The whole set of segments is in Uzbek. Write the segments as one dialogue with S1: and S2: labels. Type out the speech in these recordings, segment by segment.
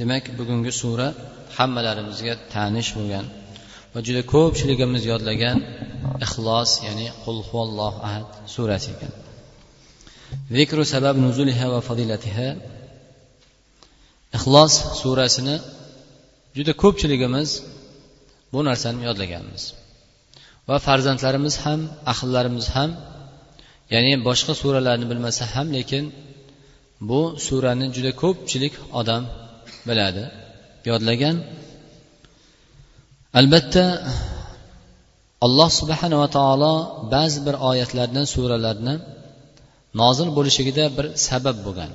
S1: demak bugungi sura hammalarimizga tanish bo'lgan va juda ko'pchiligimiz yodlagan ixlos ya'ni qul huvallohu ahad surasi ekan. Zikru sabab nuzuliha va fadilatiha. Ixlos surasini juda ko'pchiligimiz bu narsani yodlaganmiz. Va farzandlarimiz ham ahllarimiz ham ya'ni boshqa suralarni bilmasa ham lekin bu surani juda ko'pchilik odam biladi. Yodlagan albatta alloh subhanava taolo ba'zi bir oyatlarni suralarni nozil bo'lishligida bir sabab bo'lgan.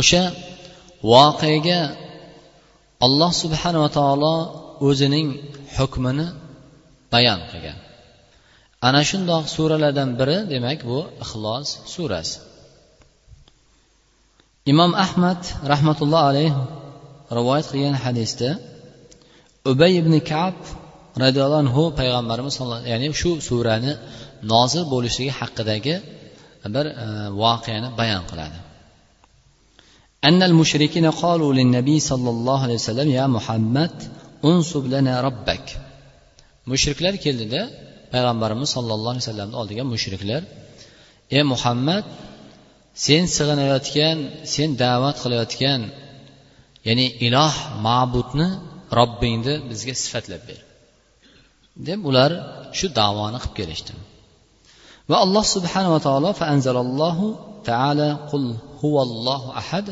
S1: O'sha voqeaga alloh subhanava taolo o'zining hukmini bayon qilgan. Ana shundoq suralardan biri demak bu ixlos surasi. imom ahmad rahmatulloh alayh rivoyat qilgan hadisda ubay ibn kab roziyallohu anhu payg'ambarimiz ya'ni shu surani nozil bo'lishligi haqidagi bir e, voqeani bayon qiladi أن المشركين قالوا للنبي صلى الله عليه وسلم يا محمد انصب لنا ربك mushriklar keldida payg'ambarimiz sollallohu alayhi vasallamni oldiga mushriklar ey muhammad sen sig'inayotgan sen da'vat qilayotgan ya'ni iloh ma'budni robbingni bizga sifatlab ber. Deb ular shu davoni qilib kelishdi. Va alloh subhanava taolo faanzalallohu taala qul huvallohu ahad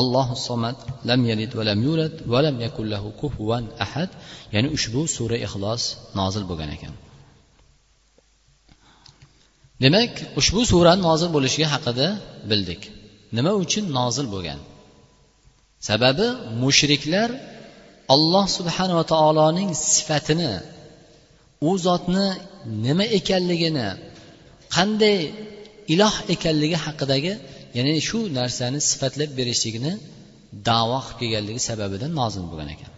S1: allohu somad lam yalid va lam yulad va lam yakul lahu kufuvan ahad. Ya'ni ushbu sura ixlos nozil bo'lgan ekan. Demak ushbu surani nozil bo'lishligi haqida bildik. Nima uchun nozil bo'lgan? Sababi mushriklar alloh subhanava taoloning sifatini u zotni nima ekanligini qanday iloh ekanligi haqidagi ya'ni shu narsani sifatlab berishligini davo qilib kelganligi sababidan nozil bo'lgan ekan.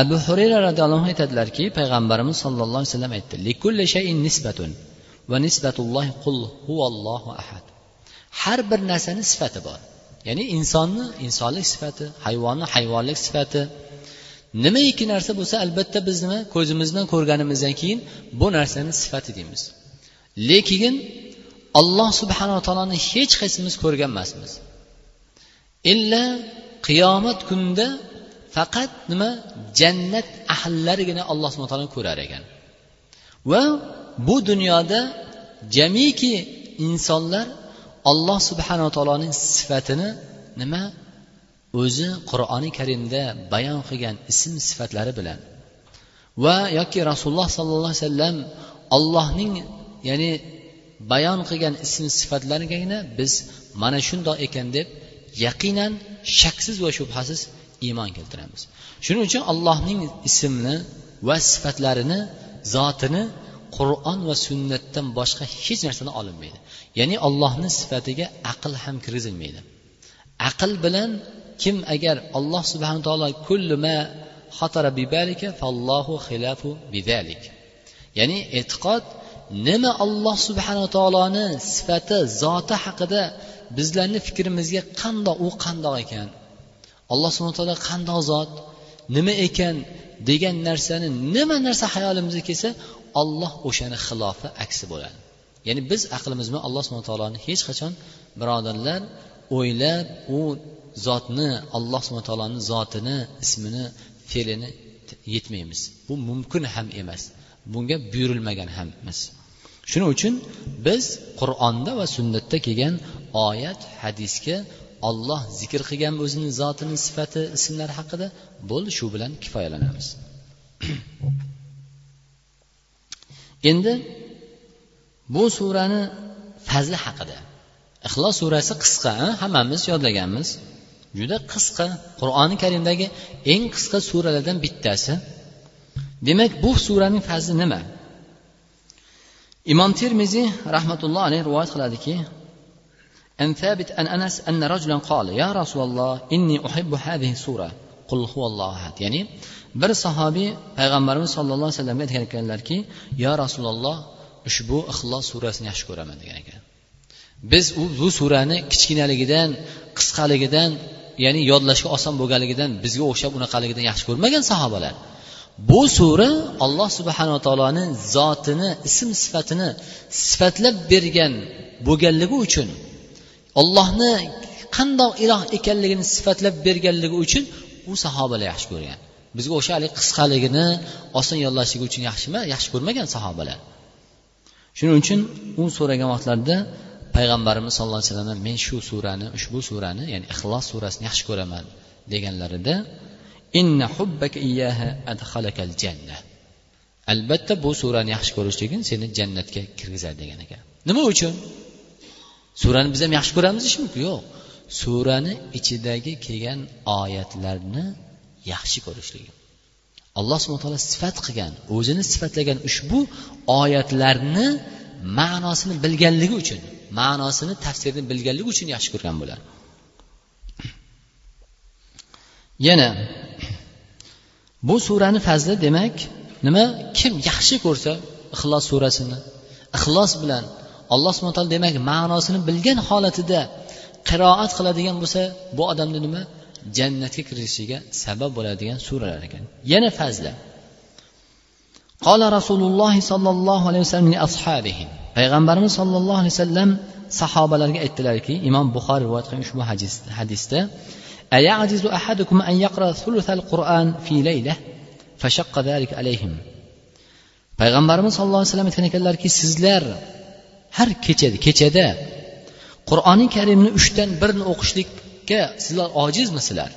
S1: Abu hurayra roziyallohu anhu aytadilarki payg'ambarimiz sollallohu alayhi vasallam aytdi nisbatun. Va nisbatullohi qul huvallohu ahad. Har bir narsani sifati bor. Ya'ni insonni insonlik sifati hayvonni hayvonlik sifati. Nimaiki narsa bo'lsa albatta biz nima? Ko'zimiz bilan ko'rganimizdan keyin bu narsani sifati deymiz. Lekin alloh subhanava taoloni hech qaysimiz ko'rgan emasmiz. Illa qiyomat kunida faqat nima? Jannat ahllarigina alloh subhana taoloni ko'rar ekan. Va bu dunyoda jamiki insonlar alloh subhanava taoloning sifatini nima? O'zi qur'oni karimda bayon qilgan ism sifatlari bilan. Va yoki rasululloh sollallohu alayhi vasallam allohning ya'ni bayon qilgan ism sifatlarigagina biz mana shundoq ekan deb yaqinan shaksiz va shubhasiz iymon keltiramiz. Shuning uchun allohning ismini va sifatlarini zotini qur'on va sunnatdan boshqa hech narsani olinmaydi. Ya'ni allohni sifatiga aql ham kirgizilmaydi aql bilan kim agar alloh subhana taolo kullu ma xotara bibalika fallohu xilafu bidalik ya'ni e'tiqod nima alloh subhanaa taoloni sifati zoti haqida bizlarni fikrimizga qandoq u qandoq ekan? Alloh subhana taolo qandoq zot nima ekan degan narsani nima narsa hayolimizga kelsa olloh o'shani xilofi aksi bo'ladi. Ya'ni biz aqlimiz bilan alloh subhana taoloni hech qachon birodarlar o'ylab u zotni alloh subhana taoloni zotini ismini fe'lini yetmaymiz. Bu mumkin ham emas bunga buyurilmagan ham emas. Shuning uchun biz qur'onda va sunnatda kelgan oyat hadisga olloh zikr qilgan o'zini zotini sifati ismlari haqida bo'ldi shu bilan kifoyalanamiz. endi bu surani fazli haqida ixlos surasi qisqa hammamiz yodlaganmiz juda qisqa qur'oni karimdagi eng qisqa suralardan bittasi demak bu suraning fazli nima imom termiziy rahmatulloh alayhi rivoyat qiladiki أن ثابت أن أنس أن رجلا قال يا رسول الله إني أحب هذه السورة ya'ni bir sahobiy payg'ambarimiz sollallohu alayhi vasallamga aytgan ekanlarki yo rasululloh ushbu ixlos surasini yaxshi ko'raman degan ekan. Biz u bu surani kichkinaligidan qisqaligidan ya'ni yodlashga oson bo'lganligidan bizga o'xshab unaqaligidan yaxshi ko'rmagan sahobalar. Bu sura alloh subhanaa taoloni zotini ism sifatini sifatlab bergan bo'lganligi uchun ollohni qandoq iloh ekanligini sifatlab berganligi uchun u sahobalar yaxshi ko'rgan. Bizga o'sha haligi qisqaligini oson yodlashligi uchun yaxshimi? Yaxshi ko'rmagan sahobalar. Shuning uchun u so'ragan vaqtlarida payg'ambarimiz sallallohu alayhi vasallam men shu surani ushbu surani ya'ni ixlos surasini yaxshi ko'raman deganlarida inna hubbaka iyyaha adkhalakal janna. Albatta bu surani yaxshi ko'rishliging seni jannatga kirgizadi degan ekan. Nima uchun? Surani biz ham yaxshi ko'ramiz mumkin yo'q. Surani ichidagi kelgan oyatlarni yaxshi ko'rishligi alloh subhana taolo sifat qilgan o'zini sifatlagan ushbu oyatlarni ma'nosini bilganligi uchun ma'nosini tafsirini bilganligi uchun yaxshi ko'rgan bo'lar. Yana bu surani fazli demak nima kim yaxshi ko'rsa ixlos surasini ixlos bilan alloh subhana taolo demak ma'nosini bilgan holatida qiroat qiladigan bo'lsa bu odamni nima jannatga kirishiga sabab bo'ladigan suralar ekan yana fazli qola rasululloh sollallohu alayhi vasallam ashabihi payg'ambarimiz sollallohu alayhi vasallam sahobalarga aytdilarki imom buxoriy rivoyat qilgan ushbu hadisda أيعجز أحدكم أن يقرأ ثلث القرآن في ليلة فشق ذلك عليهم payg'ambarimiz sallallohu alayhi vasallam aytgan ekanlarki sizlar har kechada kechada qur'oni karimni uchdan birini o'qishlikka sizlar ojizmisizlar?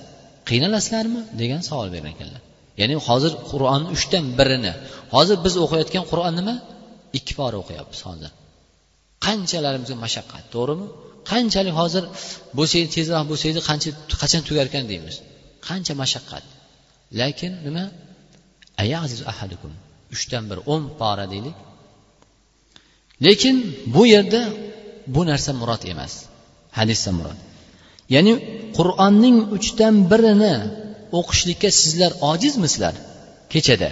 S1: Qiynalasizlarmi? degan savol bergan ekanlar. Ya'ni hozir qur'onni uchdan birini hozir biz o'qiyotgan qur'on nima? Ikki pora o'qiyapmiz hozir. Qanchalarimizga mashaqqat to'g'rimi? Qanchalik hozir bo'lsaydi tezroq bo'lsaydi qancha qachon tugar ekan deymiz. Qancha mashaqqat? Lekin nima? Uchdan bir o'n pora deylik. Lekin bu yerda bu narsa murod emas. Hadisda murod. Ya'ni qur'onning uchdan birini o'qishlikka sizlar ojizmisizlar kechada.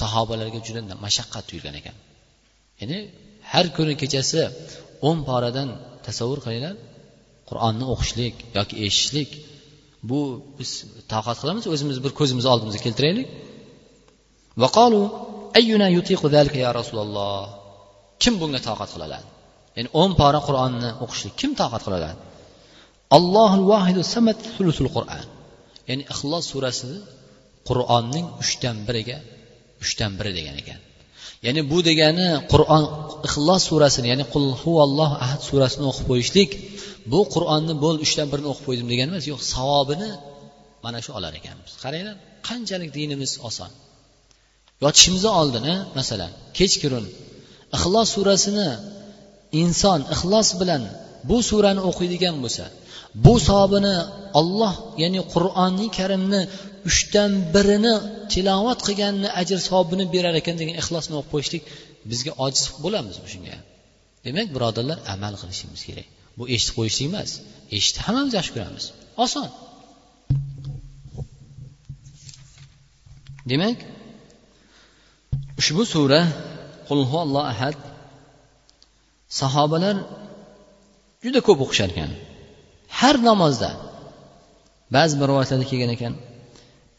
S1: Sahobalarga juda mashaqqat tuyulgan ekan. Ya'ni har kuni kechasi o'n poradan tasavvur qilinglar qur'onni o'qishlik yoki eshitishlik bu biz toqat qilamiz o'zimiz bir ko'zimizni oldimizga keltiraylik. Ya rasululloh kim bunga toqat qila oladi ya'ni o'n pora qur'onni o'qishlik kim toqat qila oladi allohul vahidu samad sulusul qur'an. Ya'ni ixlos surasi qur'onning uchdan biriga uchdan biri degan ekan. Ya'ni bu degani qur'on ixlos surasini ya'ni qul huvallohu ahad surasini o'qib qo'yishlik bu qur'onni bo'ldi uchdan birini o'qib qo'ydim degani emas yo'q savobini mana shu olar ekanmiz. Qaranglar qanchalik dinimiz oson. Yotishimizni oldin masalan kechqurun ixlos surasini inson ixlos bilan bu surani o'qiydigan bo'lsa bu savobini olloh ya'ni qur'oni karimni uchdan birini tilovat qilganni ajr savobini berar ekan degan ixlosni o'qib qo'yishlik bizga ojiz bo'lamizmi shunga? Demak birodarlar amal qilishimiz kerak. Bu eshitib qo'yishlik emas eshitib hammamiz yaxshi ko'ramiz. Oson. Demak ushbu sura qulhu alloh ahad sahobalar juda ko'p o'qishar ekan har namozda ba'zi bir rivoyatlarda kelgan ekan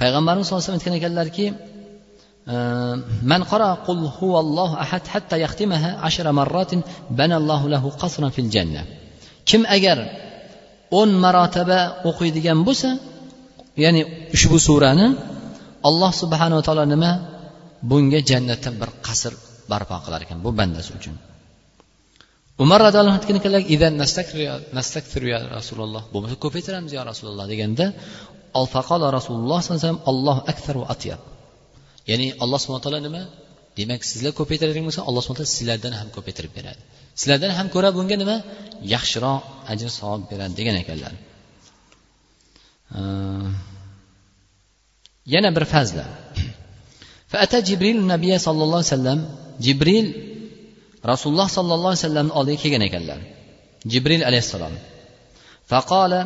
S1: payg'ambarimiz sallallohu alayhi vasallam aytgan ekanlarki من قرأ قل هو الله أحد حتى يختمها عشر مرات بنى الله له قصرا في الجنة kim agar o'n marotaba o'qiydigan bo'lsa ya'ni ushbu surani alloh subhanava taolo nima bunga jannatda bir qasr barpo qilar ekan bu bandasi uchun umar roziyallohu anhu aytgan ekanlar ya rasululloh bo'lmasa ko'paytiramiz yo rasululloh deganda faqola rasululloh sallallohu alayhi vasallam alloh aktar va atyab ya'ni alloh subhana taolo nima demak sizlar ko'paytiradigan bo'lsa alloh subhana taolo sizlardan ham ko'paytirib beradi sizlardan ham ko'ra bunga nima yaxshiroq ajr savob beradi degan ekanlar yana bir fazla فأتى جبريل النبي صلى الله عليه وسلم jibril rasululloh sollallohu alayhi vasallamni oldiga kelgan ekanlar. Jibril alayhissalom. Faqola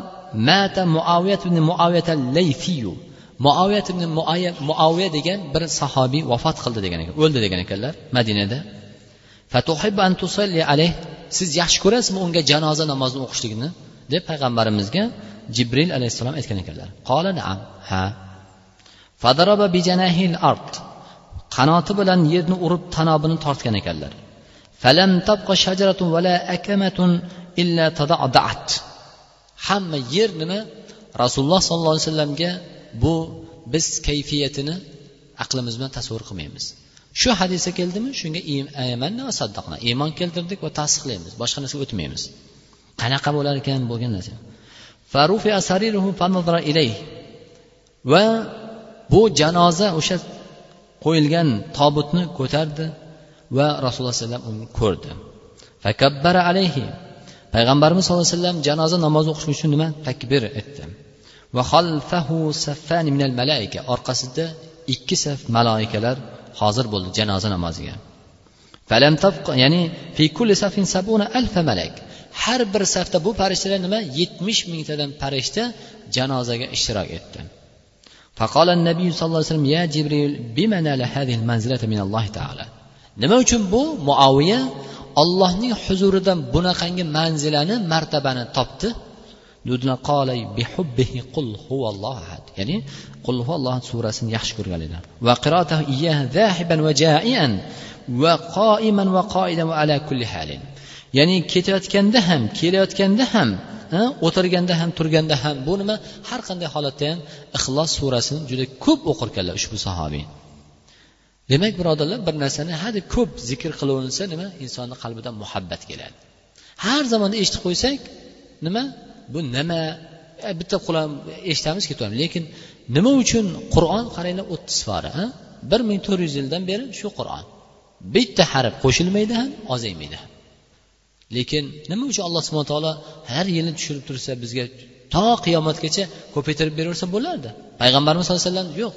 S1: mata muaviyat ibn muaviyat layfiyu muaviyat ibn muaviya degan bir sahobiy vafot qildi degan ekan o'ldi degan ekanlar madinada. Fatuhib an tusalli alayh. Siz yaxshi ko'rasizmi unga janoza namozini o'qishlikni deb payg'ambarimizga jibril alayhissalom aytgan ekanlar. Qola naam. Ha. Fadaraba bijanahil ard. Qanoti bilan yerni urib tanobini tortgan ekanlar. Falam tabqa shajaratun vala akamatun illa tadadaat. Hamma yer nima? Rasululloh sollallohu alayhi vasallamga bu biz kayfiyatini aqlimiz bilan tasavvur qilmaymiz. Shu hadisa keldimi? Shunga e, iymon keltirdik va tasdiqlaymiz. Boshqa narsaga o'tmaymiz. Qanaqa bo'lar ekan bo'lgan narsa? Va bu janoza o'sha qo'yilgan tobutni ko'tardi va rasululloh alayhi vasallam uni ko'rdi. Fakabbara alayhi. Payg'ambarimiz sallallohu alayhi vasallam janoza namozi o'qish uchun nima? Takbir aytdi va xalfahu saffani minal malaika. Orqasida ikki saf maloikalar hozir bo'ldi janoza namoziga. Ya'ni fi kulli safin sabuna alfa malak. Har bir safda bu farishtalar nima? Yetmish mingtadan farishta janozaga ishtirok etdi. فقال النبي صلى الله عليه وسلم يا جبريل بما نال هذه المنزلة من الله تعالى nima uchun bu muoviya ollohning huzuridan bunaqangi manzilani martabani topdi ya'ni qul huvalloh surasini yaxshi ko'rganlar va qiroatahu iyyaha zahiban va ja'ian va qoiman va qoidan va ala kulli halin Ya'ni ketayotganda ham kelayotganda ham o'tirganda ham turganda ham bu nima? Har qanday holatda ham ixlos surasini juda ko'p o'qirkanlar ushbu sahobiy. Demak birodarlar bir narsani hadeb ko'p zikr qilaverilsa nima? Insonni qalbidan muhabbat keladi. Har zamonda eshitib qo'ysak nima? Bu nima e, bitta qulam eshitamiz ketaveramiz lekin nima uchun qur'on qaranglar o'ttiz pora bir ming to'rt yuz yildan beri shu qur'on. Bitta harf qo'shilmaydi ham ozaymaydi ham. Lekin nima uchun alloh subhana taolo har yili tushirib tursa bizga to qiyomatgacha ko'paytirib beraversa bo'lardi? Payg'ambarimiz sallallohu alayhi vasallam yo'q.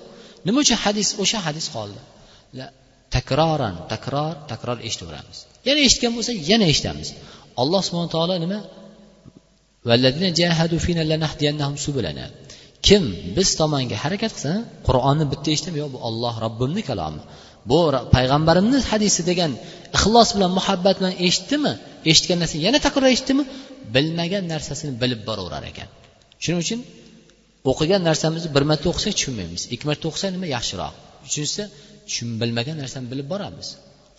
S1: Nima uchun hadis o'sha hadis qoldi? Takroran takror takror eshitaveramiz yana eshitgan bo'lsa yana eshitamiz. Alloh subhana taolo nima? Kim biz tomonga harakat qilsa qur'onni bitta eshitib yo'q bu olloh robbimni kalomi bu payg'ambarimni hadisi degan ixlos bilan muhabbat bilan eshitdimi eshitgan narsani yana takror eshitdimi bilmagan narsasini bilib boraverar ekan. Shuning uchun o'qigan narsamizni bir marta o'qisak tushunmaymiz ikki marta o'qisak nima yaxshiroq? Uchinchisi bilmagan narsani bilib boramiz.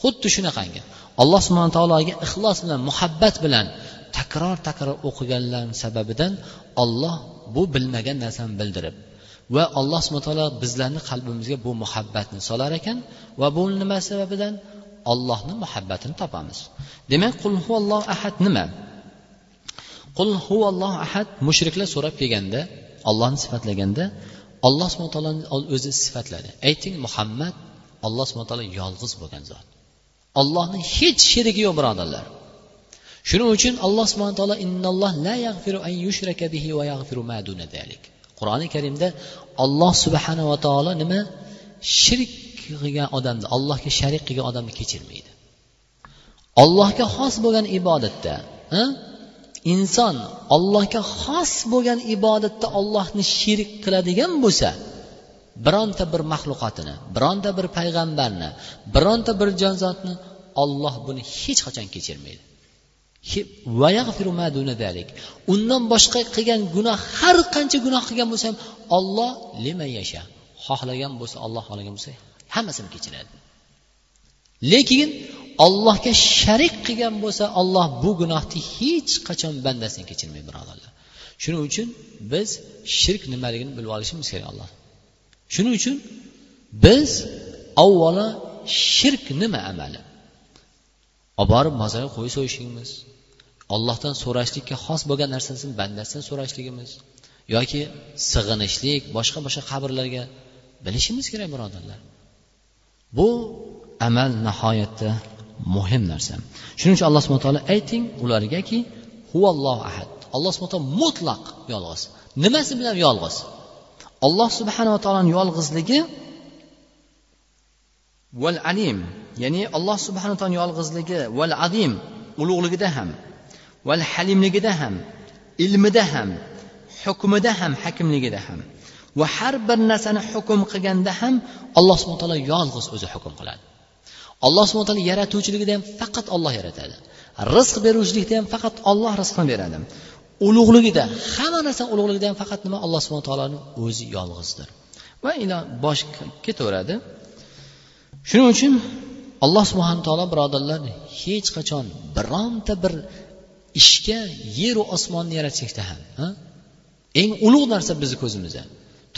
S1: Xuddi shunaqangi alloh subhana taologa ixlos bilan muhabbat bilan takror takror o'qiganlar sababidan olloh bu bilmagan narsani bildirib va alloh subhana taolo bizlarni qalbimizga bu muhabbatni solar ekan va bu nima sababidan? Ollohni muhabbatini topamiz. Demak qul huvallohu ahad nima? Qul huvallohu ahad mushriklar so'rab kelganda ollohni sifatlaganda alloh subhana taoloni o'zi sifatladi. Ayting muhammad alloh subhana taolo yolg'iz bo'lgan zot. Ollohni hech sherigi yo'q birodarlar. Shuning uchun alloh subhana taolo innalloh la yaghfiru an yushraka bihi va yaghfiru ma duna qur'oni karimda olloh subhanava taolo nima? Shirk qilgan odamni allohga sharik qilgan odamni kechirmaydi. Ollohga xos bo'lgan ibodatda inson ollohga xos bo'lgan ibodatda ollohni shirik qiladigan bo'lsa bironta bir maxluqotini bironta bir payg'ambarni bironta bir jonzotni olloh buni hech qachon kechirmaydi. Undan boshqa qilgan gunoh har qancha gunoh qilgan bo'lsa ham olloh lima yasha. Xohlagan bo'lsa olloh xohlagan bo'lsa hammasini kechiradi. Lekin ollohga sharik qilgan bo'lsa olloh bu gunohni hech qachon bandasini kechirmaydi birodarlar. Shuning uchun biz shirk nimaligini bilib olishimiz kerak alloh. Shuning uchun biz avvalo shirk nima amali? Olib borib mozorga qo'y so'yishligimiz ollohdan so'rashlikka xos bo'lgan narsasini bandasidan so'rashligimiz yoki sig'inishlik boshqa boshqa qabrlarga bilishimiz kerak birodarlar. Bu amal nihoyatda muhim narsa. Shuning uchun alloh subhana taolo ayting ulargaki huvallohu ahad. Alloh subhana taolo mutlaq yolg'iz. Nimasi bilan yolg'iz? Alloh subhanava taoloni yolg'izligi val alim ya'ni alloh subhana taoloni yolg'izligi val azim ulug'ligida ham. Va halimligida ham ilmida ham hukmida ham hakimligida ham. Va har bir narsani hukm qilganda ham alloh subhana taolo yolg'iz o'zi hukm qiladi. Alloh subhana taolo yaratuvchiligida ham faqat olloh yaratadi. Rizq beruvchilikda ham faqat olloh rizqni beradi. Ulug'ligida hamma narsa ulug'ligida ham faqat nima? Alloh subhana taoloni o'zi yolg'izdir. Va ila bosh ketaveradi. Shuning uchun alloh subhana taolo birodarlar hech qachon bironta bir ishga yeru osmonni yaratishlikda ham eng ulug' narsa bizni ko'zimizda.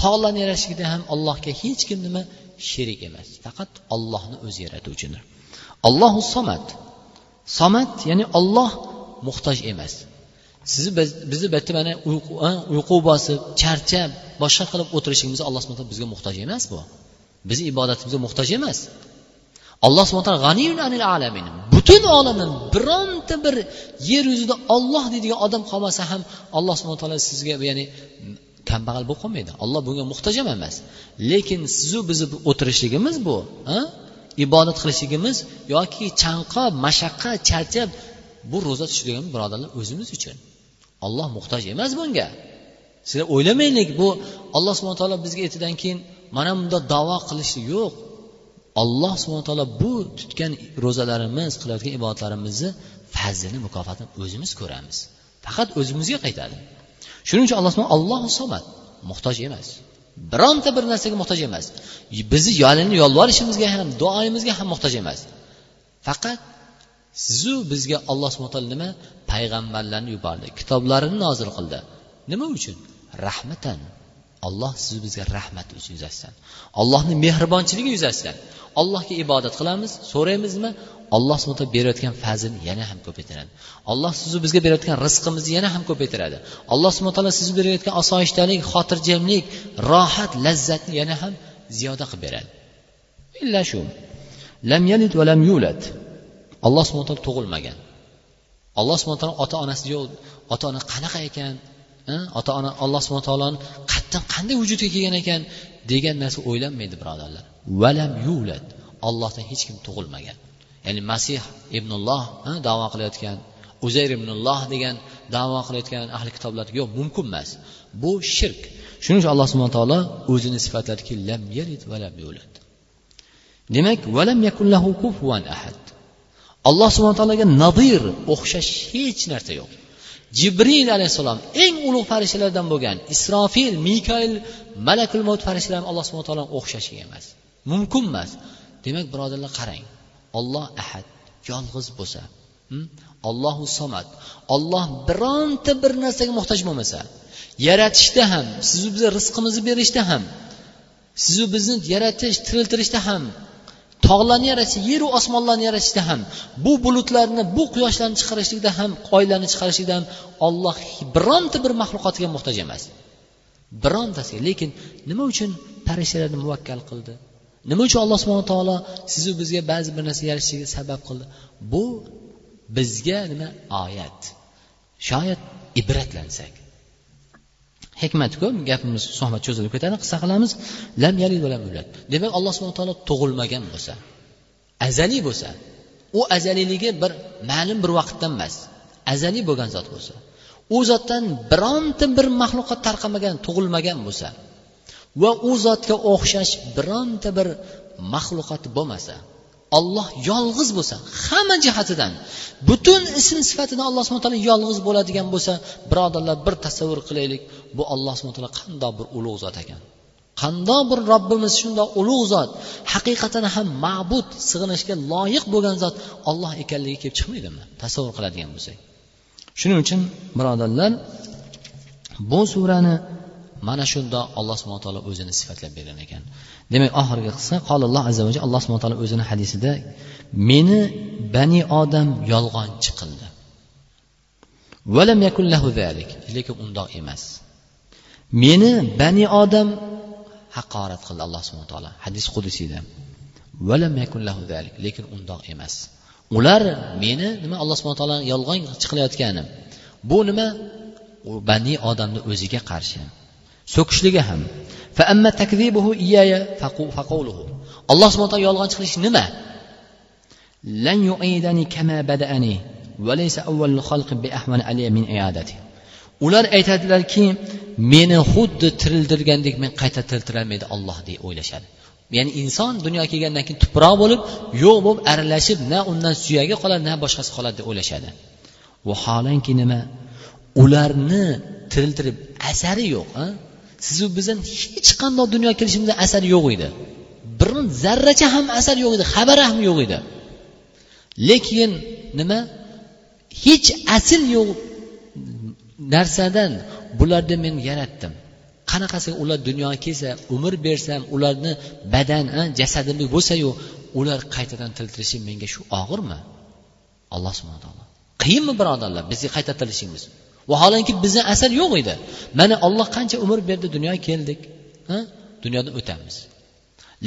S1: Tog'larni yaratishlikda ham allohga hech kim nima sherik emas faqat ollohni o'zi yaratuvchidir allohu somat somat ya'ni olloh muhtoj emas. Sizni bizni bu yerda mana uyqu bosib charchab boshqa qilib o'tirishimiz alloh subhana bizga muhtoj emas bu. Bizni ibodatimizga muhtoj emas. Alloh subhana taolo g'aniyun anil alamin. Butun olamdan bironta bir yer yuzida olloh deydigan odam qolmasa ham alloh subhana taolo sizga ya'ni kambag'al bo'lib qolmaydi. Olloh bunga muhtoj ham emas. Lekin sizu bizni o'tirishligimiz bu ibodat qilishligimiz yoki chanqob mashaqqat charchab bu ro'za tutishligimiz birodarlar o'zimiz uchun. Olloh muhtoj emas bunga. Sizlar o'ylamanglik bu alloh subhana taolo bizga ertadan keyin mana bunda davo qilish yo'q. Alloh subhana taolo bu tutgan ro'zalarimiz qilayotgan ibodatlarimizni fazlini mukofotini o'zimiz ko'ramiz. Faqat o'zimizga qaytadi. Shuning uchun alloh allohu somat muhtoj emas. Bironta bir narsaga muhtoj emas. Bizni yolini yolvorishimizga ham duoyimizga ham muhtoj emas. Faqat sizu bizga alloh subhana taolo nima? Payg'ambarlarni yubordi kitoblarini nozil qildi. Nima uchun? Rahmatan. Alloh siz bizga rahmat uchun yuzasidan. Allohni mehribonchiligi yuzasidan. Allohga ibodat qilamiz so'raymizmi? Alloh subhana taolo berayotgan fazlni yana ham ko'paytiradi. Alloh sizu bizga berayotgan rizqimizni yana ham ko'paytiradi. Alloh subhana taolo sizni berayotgan osoyishtalik xotirjamlik rohat lazzatni yana ham ziyoda qilib beradi. Illa shu. Lam yalid va lam yulad. Alloh subhana taolo tug'ilmagan. Alloh subhana taolo ota onasi yo'q ota ona qanaqa ekan? Ota ona alloh subhana taoloni qayerdan qanday vujudga kelgan ekan degan narsa o'ylanmaydi birodarlar. Valam yulad. Ollohdan hech kim tug'ilmagan. Ya'ni masih ibnulloh davo qilayotgan uzayr ibnulloh degan davo qilayotgan ahli kitoblar yo'q mumkin emas. Bu shirk. Shuning uchun alloh subhana taolo o'zini sifatladiki lam yalid va lam yulad. Demak valam yakullahu kufuvan ahad. Alloh subhana taologa nadir o'xshash hech narsa yo'q. Jibril alayhissalom eng ulug' farishtalardan bo'lgan isrofil mikoil malakul mavt farishtalar alloh subhana taolo o'xshashi emas. Mumkin emas. Demak birodarlar qarang. Olloh ahad yolg'iz bo'lsa hm? ollohu somad. Olloh bironta bir narsaga muhtoj bo'lmasa yaratishda ham sizu bizga rizqimizni berishda ham sizu bizni yaratish tiriltirishda ham tog'larni yaratishda yeru osmonlarni yaratishda ham bu bulutlarni bu quyoshlarni chiqarishlikda ham oylarni chiqarishlikda ham olloh bironta bir maxluqotiga muhtoj emas. Birontasiga lekin nima uchun farishtalarni muvakkal qildi? Nima uchun alloh subhana taolo sizu bizga ba'zi bir narsa yaratishga sabab qildi? Bu bizga nima? Oyat. Shoyat ibratlansak. Hikmat ko'p gapimiz suhbat cho'zilib ketadi qissa qilamiz. Lam yalid va lam yulad. Demak alloh subhana taolo tug'ilmagan bo'lsa azaliy bo'lsa u azaliyligi bir ma'lum bir vaqtdan emas azaliy bo'lgan zot bo'lsa u zotdan bironta bir maxluqot tarqamagan tug'ilmagan bo'lsa va u zotga o'xshash bironta bir maxluqot bo'lmasa olloh yolg'iz bo'lsa hamma jihatidan butun ism sifatida alloh subhana taolo yolg'iz bo'ladigan bo'lsa birodarlar bir tasavvur qilaylik bu alloh subhana taolo qandoq bir ulug' zot ekan. Qandoq bir robbimiz shundoq ulug' zot haqiqatan ham ma'bud sig'inishga loyiq bo'lgan zot olloh ekanligi kelib chiqmaydimi? Tasavvur qiladigan bo'lsak. Shuning uchun birodarlar bu surani mana shunda alloh subhana taolo o'zini sifatlab bergan ekan. Demak oxirgi qissa qolulloh azza vajal alloh subhana taolo o'zini hadisida meni bani odam yolg'onchi qildi lekin undoq emas. Meni bani odam haqorat qildi alloh subhana taolo hadis qudusiyda lekin undoq emas. Ular meni nima alloh subhana taolo yolg'on chiqilayotgani bu nima? U bani odamni o'ziga qarshi so'kishligi ham alloh subhana taolo yolg'onchi qilish nima? ular aytadilarki meni xuddi tirildirgandek men qayta tiriltirolmaydi olloh deb o'ylashadi. Ya'ni inson dunyoga kelgandan keyin tuproq bo'lib yo'q bo'lib aralashib na undan suyagi qoladi na boshqasi qoladi deb o'ylashadi. Vaholanki nima? Ularni tiriltirib asari yo'q a sizu bizdan hech qanday dunyo kelishimizda asar yo'q edi. Bir zarracha ham asar yo'q edi xabari ham yo'q edi. Lekin nima? Hech asl yo'q narsadan bularni men yaratdim. Qanaqasiga ular dunyoga kelsa umr bersam ularni badan jasadimda bo'lsayu ular qaytadan tiriltirishi menga shu og'irmi? Alloh subhana taolo. Qiyinmi birodarlar? Bizga qayta tirilishimiz. Vaholanki bizni asar yo'q edi. Mana olloh qancha umr berdi dunyoga keldik dunyodan o'tamiz.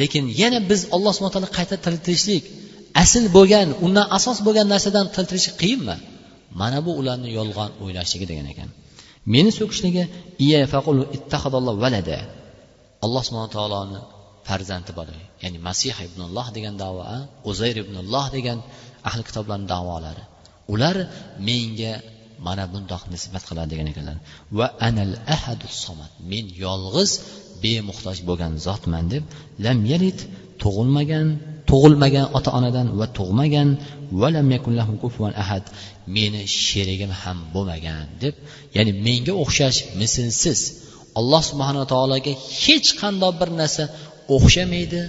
S1: Lekin yana biz alloh subhana taolo qayta tiriltirishlik asl bo'lgan undan asos bo'lgan narsadan tiriltirish qiyinmi? Mana bu ularni yolg'on o'ylashligi degan ekan. Meni so'kishligi valada alloh subhana taoloni farzandi bor. Ya'ni masih ibnulloh degan davo uzayr ibnulloh degan ahli kitoblarni davolari. Ular menga mana bundoq nisbat qiladi degan ekanlar. Va anal ahadu somad men yolg'iz bemuhtoj bo'lgan zotman deb lam yalid tug'ilmagan tug'ilmagan ota onadan va tug'magan va lam ahad meni sherigim ham bo'lmagan deb ya'ni menga o'xshash mislsiz alloh subhanava taologa hech qandoq bir narsa o'xshamaydi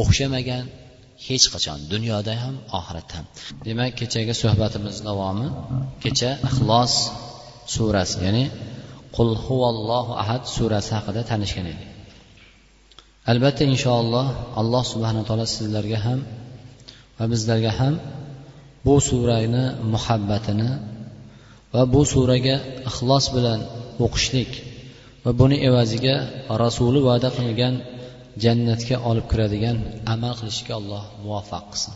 S1: o'xshamagan hech qachon. Dunyoda ham oxiratda ham. Demak kechagi suhbatimiz davomi kecha ixlos surasi ya'ni qul huvallohu ahad surasi haqida tanishgan edik. Albatta inshaalloh alloh subhana taolo sizlarga ham va bizlarga ham bu surani muhabbatini va bu suraga ixlos bilan o'qishlik va buni evaziga rasuli va'da qilgan jannatga olib kiradigan amal qilishga alloh muvaffaq qilsin.